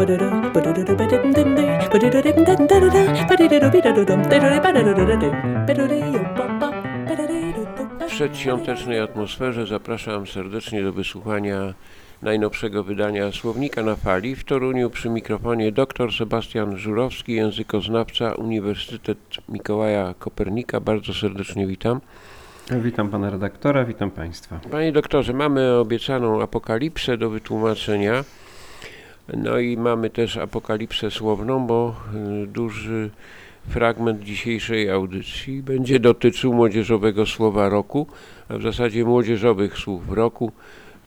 W przedświątecznej atmosferze zapraszam serdecznie do wysłuchania najnowszego wydania Słownika na Fali. W Toruniu przy mikrofonie dr Sebastian Żurowski, językoznawca Uniwersytet Mikołaja Kopernika. Bardzo serdecznie witam. Witam pana redaktora, witam państwa. Panie doktorze, mamy obiecaną apokalipsę do wytłumaczenia. No i mamy też apokalipsę słowną, bo y, duży fragment dzisiejszej audycji będzie dotyczył młodzieżowego słowa roku, a w zasadzie młodzieżowych słów roku.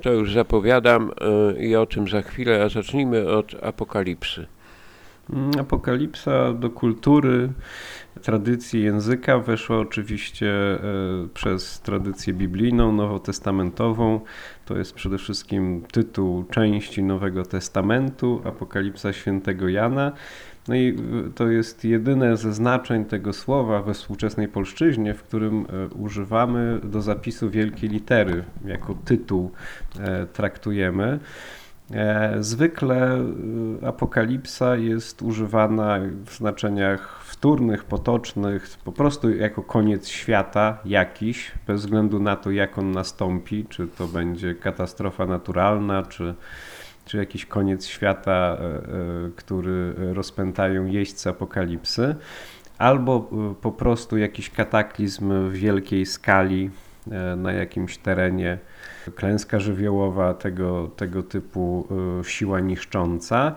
To już zapowiadam y, i o tym za chwilę, a zacznijmy od apokalipsy. Mm, Apokalipsa do kultury, tradycji języka weszła oczywiście e, przez tradycję biblijną, nowotestamentową. To jest przede wszystkim tytuł części Nowego Testamentu, Apokalipsa świętego Jana. No i y, to jest jedyne ze znaczeń tego słowa we współczesnej polszczyźnie, w którym e, używamy do zapisu wielkiej litery, jako tytuł e, traktujemy. E, Zwykle y, apokalipsa jest używana w znaczeniach wtórnych, potocznych, po prostu jako koniec świata jakiś, bez względu na to, jak on nastąpi, czy to będzie katastrofa naturalna, czy, czy jakiś koniec świata, e, e, który rozpętają jeźdźcy apokalipsy, albo y, po prostu jakiś kataklizm w wielkiej skali na jakimś terenie klęska żywiołowa, tego, tego typu y, siła niszcząca.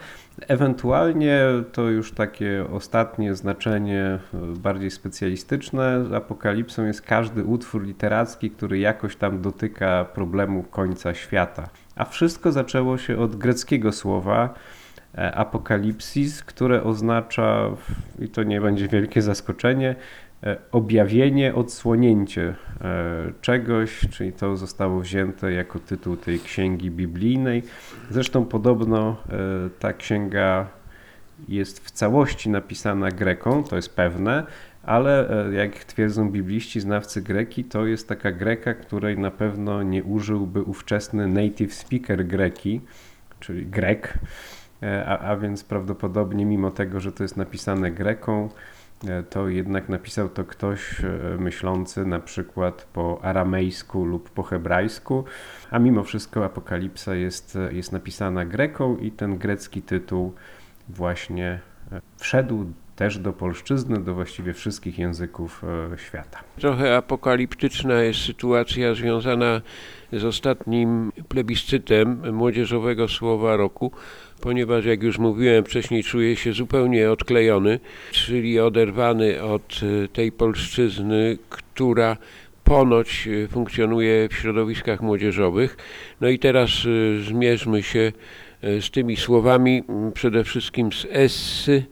Ewentualnie to już takie ostatnie znaczenie, y, bardziej specjalistyczne. Apokalipsą jest każdy utwór literacki, który jakoś tam dotyka problemu końca świata. A wszystko zaczęło się od greckiego słowa e, apokalipsis, które oznacza, i to nie będzie wielkie zaskoczenie, e, objawienie, odsłonięcie e, czegoś, czyli to zostało wzięte jako tytuł tej księgi biblijnej. Zresztą podobno e, ta księga jest w całości napisana greką, to jest pewne, ale e, jak twierdzą bibliści, znawcy greki, to jest taka greka, której na pewno nie użyłby ówczesny native speaker greki, czyli grek, E, a, a więc prawdopodobnie mimo tego, że to jest napisane greką, e, to jednak napisał to ktoś e, myślący na przykład po aramejsku lub po hebrajsku, a mimo wszystko Apokalipsa jest, jest napisana greką i ten grecki tytuł właśnie e, wszedł też do polszczyzny, do właściwie wszystkich języków e, świata. Trochę apokaliptyczna jest sytuacja związana z ostatnim plebiscytem młodzieżowego słowa roku, ponieważ jak już mówiłem wcześniej, czuję się zupełnie odklejony, czyli oderwany od e, tej polszczyzny, która ponoć e, funkcjonuje w środowiskach młodzieżowych. No i teraz zmierzmy się z tymi słowami, przede wszystkim z e,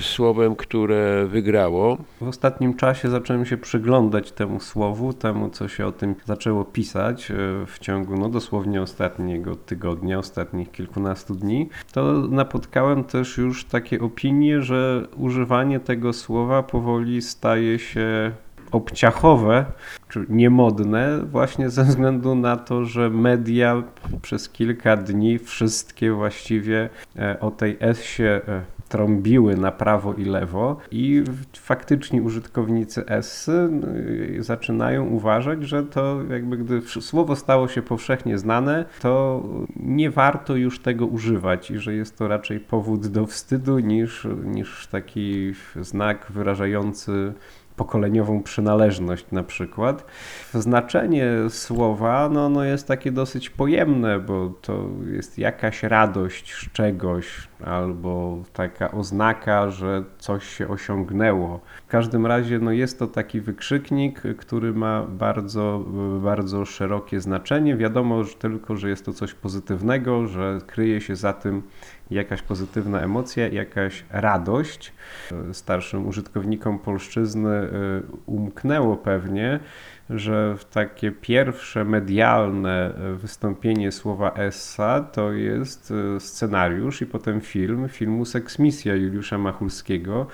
słowem, które wygrało. W ostatnim czasie zacząłem się przyglądać temu słowu, temu co się o tym zaczęło pisać e, w ciągu no, dosłownie ostatniego tygodnia, ostatnich kilkunastu dni. To napotkałem też już takie opinie, że używanie tego słowa powoli staje się obciachowe, czy niemodne, właśnie ze względu na to, że media przez kilka dni wszystkie właściwie e, o tej S-ie e, trąbiły na prawo i lewo i faktycznie użytkownicy S y, zaczynają uważać, że to jakby gdy słowo stało się powszechnie znane, to nie warto już tego używać i że jest to raczej powód do wstydu niż, niż taki znak wyrażający pokoleniową przynależność na przykład. Znaczenie słowa no, no jest takie dosyć pojemne, bo to jest jakaś radość z czegoś albo taka oznaka, że coś się osiągnęło. W każdym razie no, jest to taki wykrzyknik, który ma bardzo, bardzo szerokie znaczenie. Wiadomo że tylko, że jest to coś pozytywnego, że kryje się za tym jakaś pozytywna emocja, jakaś radość. Starszym użytkownikom polszczyzny y, umknęło pewnie, że takie pierwsze medialne y, wystąpienie słowa Essa to jest y, scenariusz i potem film, filmu Seksmisja Juliusza Machulskiego,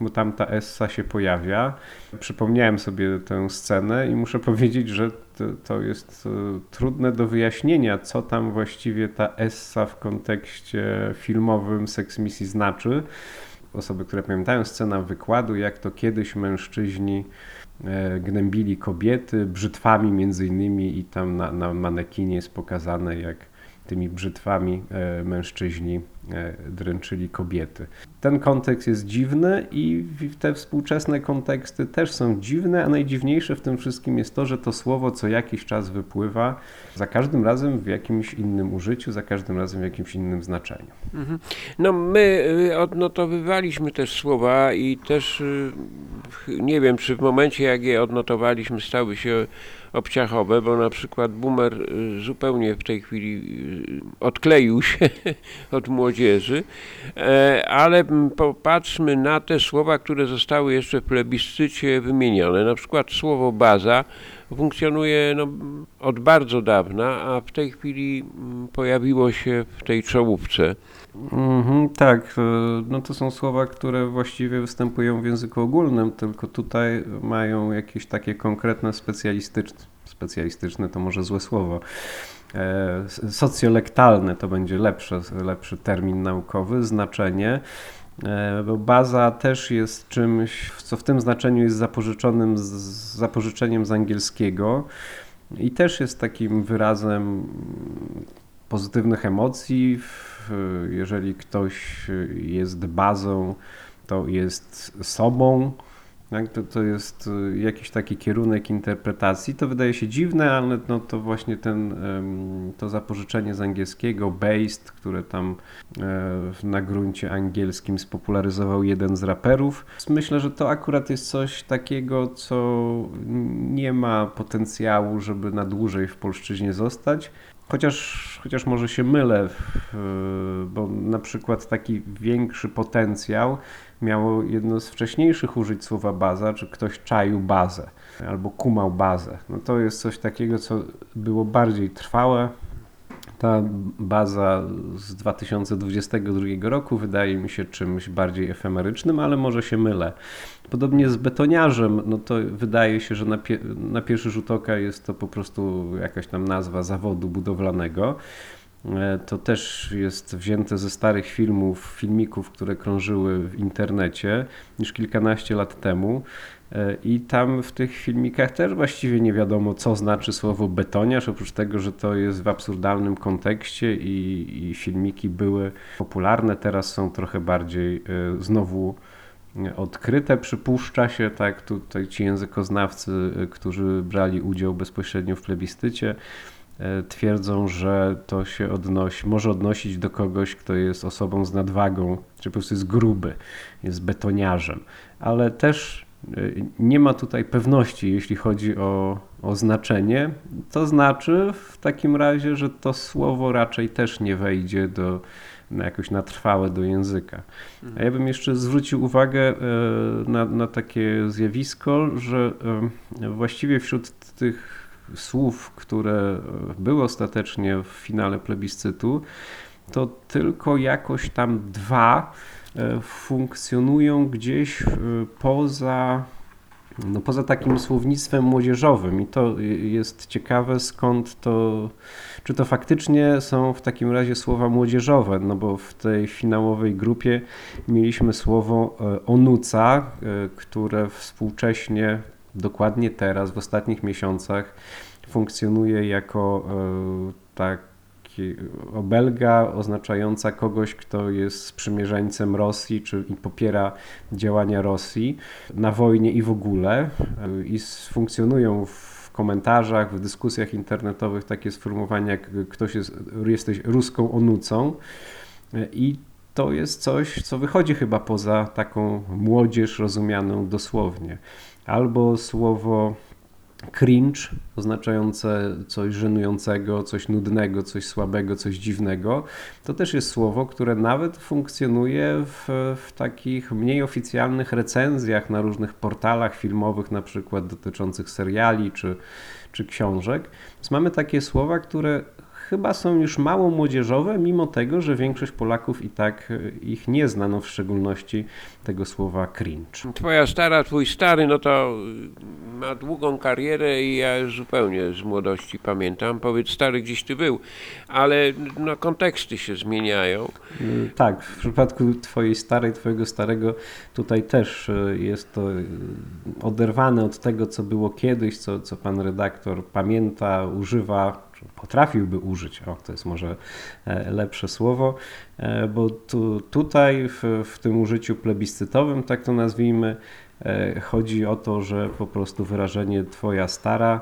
bo tam ta essa się pojawia. Przypomniałem sobie tę scenę i muszę powiedzieć, że to, to jest e, trudne do wyjaśnienia, co tam właściwie ta essa w kontekście filmowym Sex Misji znaczy. Osoby, które pamiętają scenę wykładu, jak to kiedyś mężczyźni e, gnębili kobiety brzytwami między innymi i tam na, na manekinie jest pokazane, jak tymi brzytwami e, mężczyźni dręczyli kobiety. Ten kontekst jest dziwny i te współczesne konteksty też są dziwne, a najdziwniejsze w tym wszystkim jest to, że to słowo co jakiś czas wypływa, za każdym razem w jakimś innym użyciu, za każdym razem w jakimś innym znaczeniu. Mhm. No my y, odnotowywaliśmy też słowa i też y, nie wiem, czy w momencie jak je odnotowaliśmy stały się obciachowe, bo na przykład boomer y, zupełnie w tej chwili odkleił się od młodzieży, e, ale popatrzmy na te słowa, które zostały jeszcze w plebiscycie wymienione. Na przykład słowo baza funkcjonuje no, od bardzo dawna, a w tej chwili pojawiło się w tej czołówce. Mm-hmm, tak, e, no to są słowa, które właściwie występują w języku ogólnym, tylko tutaj mają jakieś takie konkretne specjalistyczne, specjalistyczne to może złe słowo, e, socjolektalne to będzie lepsze, lepszy termin naukowy, znaczenie. E, baza też jest czymś, co w tym znaczeniu jest zapożyczonym z, zapożyczeniem z angielskiego i też jest takim wyrazem pozytywnych emocji. Jeżeli ktoś jest bazą, to jest sobą tak? To, to jest y, jakiś taki kierunek interpretacji. To wydaje się dziwne, ale no to właśnie ten, to zapożyczenie z angielskiego, based, które tam e, na gruncie angielskim spopularyzował jeden z raperów. Myślę, że to akurat jest coś takiego, co nie ma potencjału, żeby na dłużej w polszczyźnie zostać. Chociaż, chociaż może się mylę, bo na przykład taki większy potencjał miało jedno z wcześniejszych użyć słowa baza, czy ktoś czaił bazę albo kumał bazę. No to jest coś takiego, co było bardziej trwałe. Ta baza z 2022 roku wydaje mi się czymś bardziej efemerycznym, ale może się mylę. Podobnie z betoniarzem, no to wydaje się, że na, pie na pierwszy rzut oka jest to po prostu jakaś tam nazwa zawodu budowlanego. E, to też jest wzięte ze starych filmów, filmików, które krążyły w internecie już kilkanaście lat temu. E, I tam w tych filmikach też właściwie nie wiadomo, co znaczy słowo betoniarz, oprócz tego, że to jest w absurdalnym kontekście i, i filmiki były popularne, teraz są trochę bardziej e, znowu odkryte, przypuszcza się, tak, tutaj ci językoznawcy, którzy brali udział bezpośrednio w plebiscycie, twierdzą, że to się odnosi, może odnosić do kogoś, kto jest osobą z nadwagą, czy po prostu jest gruby, jest betoniarzem. Ale też e, nie ma tutaj pewności, jeśli chodzi o, o znaczenie. To znaczy w takim razie, że to słowo raczej też nie wejdzie do, na jakoś na trwałe do języka. A ja bym jeszcze zwrócił uwagę e, na, na takie zjawisko, że właściwie wśród tych słów, które były ostatecznie w finale plebiscytu, to tylko jakoś tam dwa e, funkcjonują gdzieś e, poza, no poza takim słownictwem młodzieżowym. I to jest ciekawe, skąd to, czy to faktycznie są w takim razie słowa młodzieżowe, no bo w tej finałowej grupie mieliśmy słowo e, onuca, które współcześnie dokładnie teraz, w ostatnich miesiącach, funkcjonuje jako e, taki obelga oznaczająca kogoś, kto jest sprzymierzeńcem Rosji, czy popiera działania Rosji na wojnie i w ogóle. E, I funkcjonują w komentarzach, w dyskusjach internetowych takie sformułowania, jak ktoś jest, jesteś ruską onucą. E, I to jest coś, co wychodzi chyba poza taką młodzież rozumianą dosłownie albo słowo cringe, oznaczające coś żenującego, coś nudnego, coś słabego, coś dziwnego. To też jest słowo, które nawet funkcjonuje w, w, takich mniej oficjalnych recenzjach na różnych portalach filmowych, na przykład dotyczących seriali czy, czy książek. Więc mamy takie słowa, które chyba są już mało młodzieżowe, mimo tego, że większość Polaków i tak e, ich nie zna, no w szczególności tego słowa cringe. Twoja stara, twój stary, no to y, ma długą karierę i ja już zupełnie z młodości pamiętam. Powiedz, stary, gdzieś ty był, ale no, konteksty się zmieniają. Y, Tak, w przypadku twojej starej, twojego starego tutaj też y, jest to oderwane od tego, co było kiedyś, co, co pan redaktor pamięta, używa, potrafiłby użyć, o to jest może e, lepsze słowo, e, bo tu, tutaj w, w tym użyciu plebiscytowym, tak to nazwijmy, e, chodzi o to, że po prostu wyrażenie twoja stara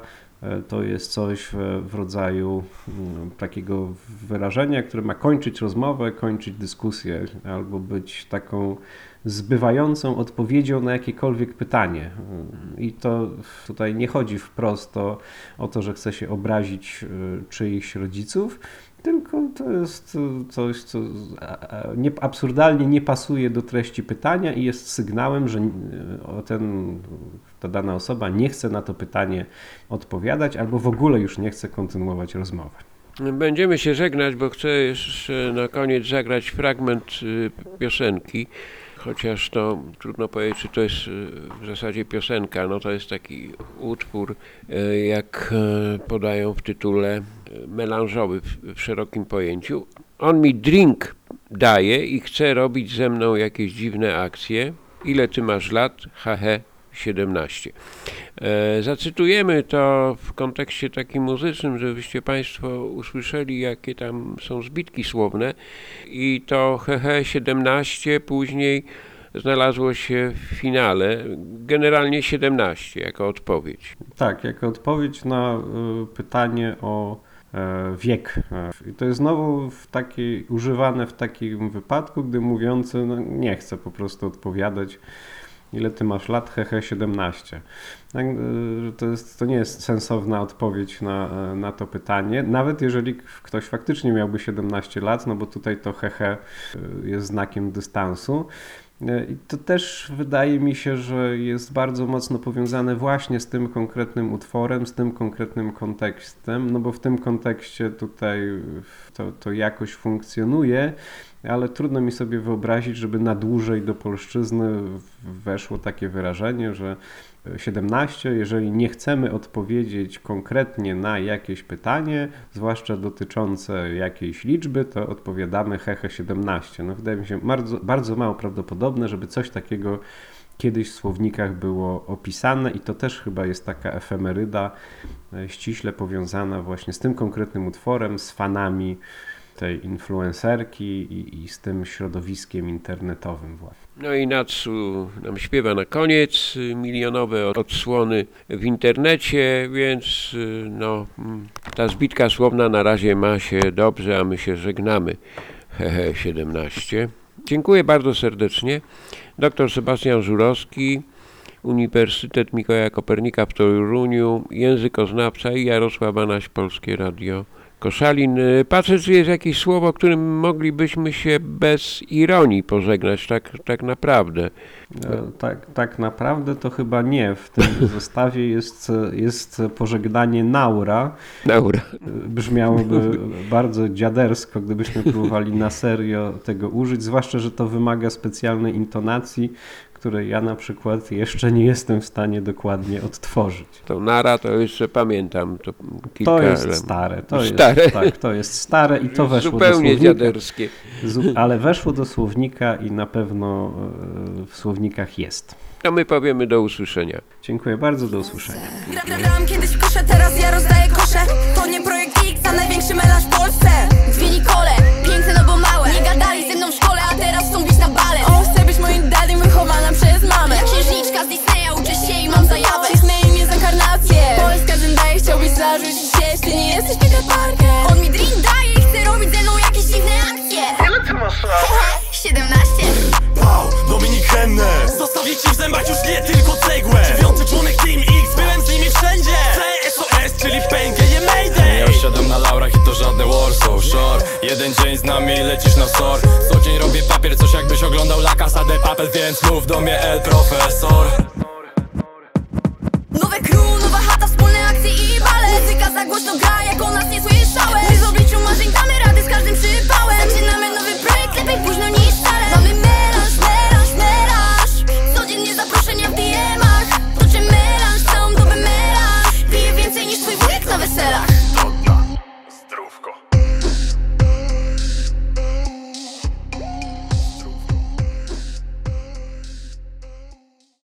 To jest coś w, w rodzaju mm, takiego wyrażenia, które ma kończyć rozmowę, kończyć dyskusję, albo być taką zbywającą odpowiedzią na jakiekolwiek pytanie. I to tutaj nie chodzi wprost o, o to, że chce się obrazić y, czyichś rodziców, tylko to jest coś, co absurdalnie nie pasuje do treści pytania i jest sygnałem, że ten, ta dana osoba nie chce na to pytanie odpowiadać albo w ogóle już nie chce kontynuować rozmowy. Będziemy się żegnać, bo chcę jeszcze na koniec zagrać fragment y, piosenki. Chociaż to trudno powiedzieć, czy to jest y, w zasadzie piosenka. No to jest taki utwór, y, jak podają w tytule, melanżowy w, szerokim pojęciu. On mi drink daje i chce robić ze mną jakieś dziwne akcje. Ile ty masz lat? Hehe, 17. E, Zacytujemy to w kontekście takim muzycznym, żebyście Państwo usłyszeli, jakie tam są zbitki słowne. I to hehe 17 później znalazło się w finale, generalnie 17 jako odpowiedź. Tak, jako odpowiedź na y, pytanie o e, wiek. E, I to jest znowu w takiej, używane w takim wypadku, gdy mówiący no, nie chce po prostu odpowiadać. Ile ty masz lat? Hehe 17. Tak, y, to, jest, to nie jest sensowna odpowiedź na, e, na to pytanie, nawet jeżeli ktoś faktycznie miałby 17 lat, no bo tutaj to hehe y, jest znakiem dystansu. I to też wydaje mi się, że jest bardzo mocno powiązane właśnie z tym konkretnym utworem, z tym konkretnym kontekstem, no bo w tym kontekście tutaj to, to jakoś funkcjonuje, ale trudno mi sobie wyobrazić, żeby na dłużej do polszczyzny weszło takie wyrażenie, że 17, jeżeli nie chcemy odpowiedzieć konkretnie na jakieś pytanie, zwłaszcza dotyczące jakiejś liczby, to odpowiadamy hehe 17. No wydaje mi się bardzo, bardzo mało prawdopodobne, żeby coś takiego kiedyś w słownikach było opisane i to też chyba jest taka efemeryda e, ściśle powiązana właśnie z tym konkretnym utworem, z fanami tej influencerki i, i z tym środowiskiem internetowym właśnie. No i Natsu nam śpiewa na koniec y, milionowe odsłony w internecie, więc y, no, mm, ta zbitka słowna na razie ma się dobrze, a my się żegnamy. Hehe 17. Dziękuję bardzo serdecznie. Dr Sebastian Żurowski, Uniwersytet Mikołaja Kopernika w Toruniu, językoznawca i Jarosław Banaś, Polskie Radio Koszalin. Y, Patrzę, czy jest jakieś słowo, którym moglibyśmy się bez ironii pożegnać, tak, tak naprawdę. E, Tak, tak naprawdę to chyba nie. W tym zestawie jest, jest pożegnanie Naura. Naura. Brzmiałoby bardzo dziadersko, gdybyśmy próbowali na serio tego użyć, zwłaszcza, że to wymaga specjalnej intonacji, której ja na przykład jeszcze nie jestem w stanie dokładnie odtworzyć. To Nara to jeszcze pamiętam. To, kilka To jest lat. stare. To Stare. Jest, tak, to jest stare i to weszło do Zupełnie słownika. dziaderskie. Ale weszło do słownika i na pewno e, w słownikach jest. To my powiemy do usłyszenia. Dziękuję bardzo, do usłyszenia. Gra, gra, grałam kiedyś w kosze, teraz ja rozdaję kosze To nie projekt X, a największy melanż w Polsce Dwie Nikole, Choć już nie tylko cegłę. Dziewiąty członek Team X, byłem z nimi wszędzie. CSOS, czyli pęgę je Mayday. Ja siadam na laurach i to żadne Warsaw Shore. Jeden dzień z nami lecisz na sor. Co dzień robię papier, coś jakbyś oglądał La Casa de Papel, więc mów do mnie El Profesor. Nowe crew, nowa chata, wspólne akcje i bale Muzyka za głośno gra, jak o nas nie słyszałeś. My z obliczu marzeń damy